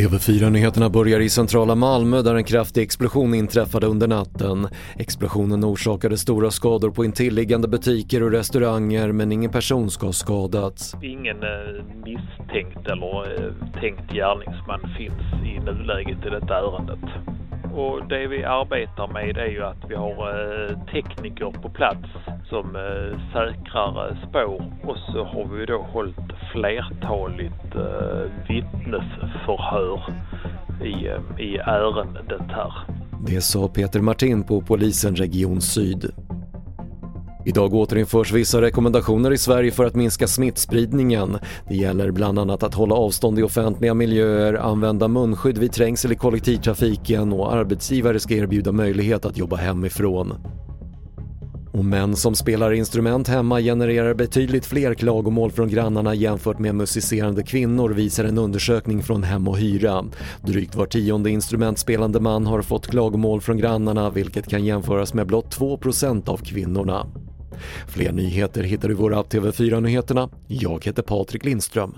TV4-nyheterna börjar i centrala Malmö där en kraftig explosion inträffade under natten. Explosionen orsakade stora skador på intilliggande butiker och restauranger men ingen person ska ha skadats. Ingen eh, misstänkt eller eh, tänkt gärningsman finns i nuläget i detta ärendet. Och det vi arbetar med är ju att vi har eh, tekniker på plats som eh, säkrar eh, spår och så har vi då hållit flertaligt vittnesförhör i, i ärendet här. Det sa Peter Martin på polisen Region Syd. Idag återinförs vissa rekommendationer i Sverige för att minska smittspridningen. Det gäller bland annat att hålla avstånd i offentliga miljöer, använda munskydd vid trängsel i kollektivtrafiken och arbetsgivare ska erbjuda möjlighet att jobba hemifrån. Och män som spelar instrument hemma genererar betydligt fler klagomål från grannarna jämfört med musicerande kvinnor visar en undersökning från Hem och Hyra. Drygt var tionde instrumentspelande man har fått klagomål från grannarna vilket kan jämföras med blott 2% av kvinnorna. Fler nyheter hittar du i våra TV4 Nyheterna. Jag heter Patrik Lindström.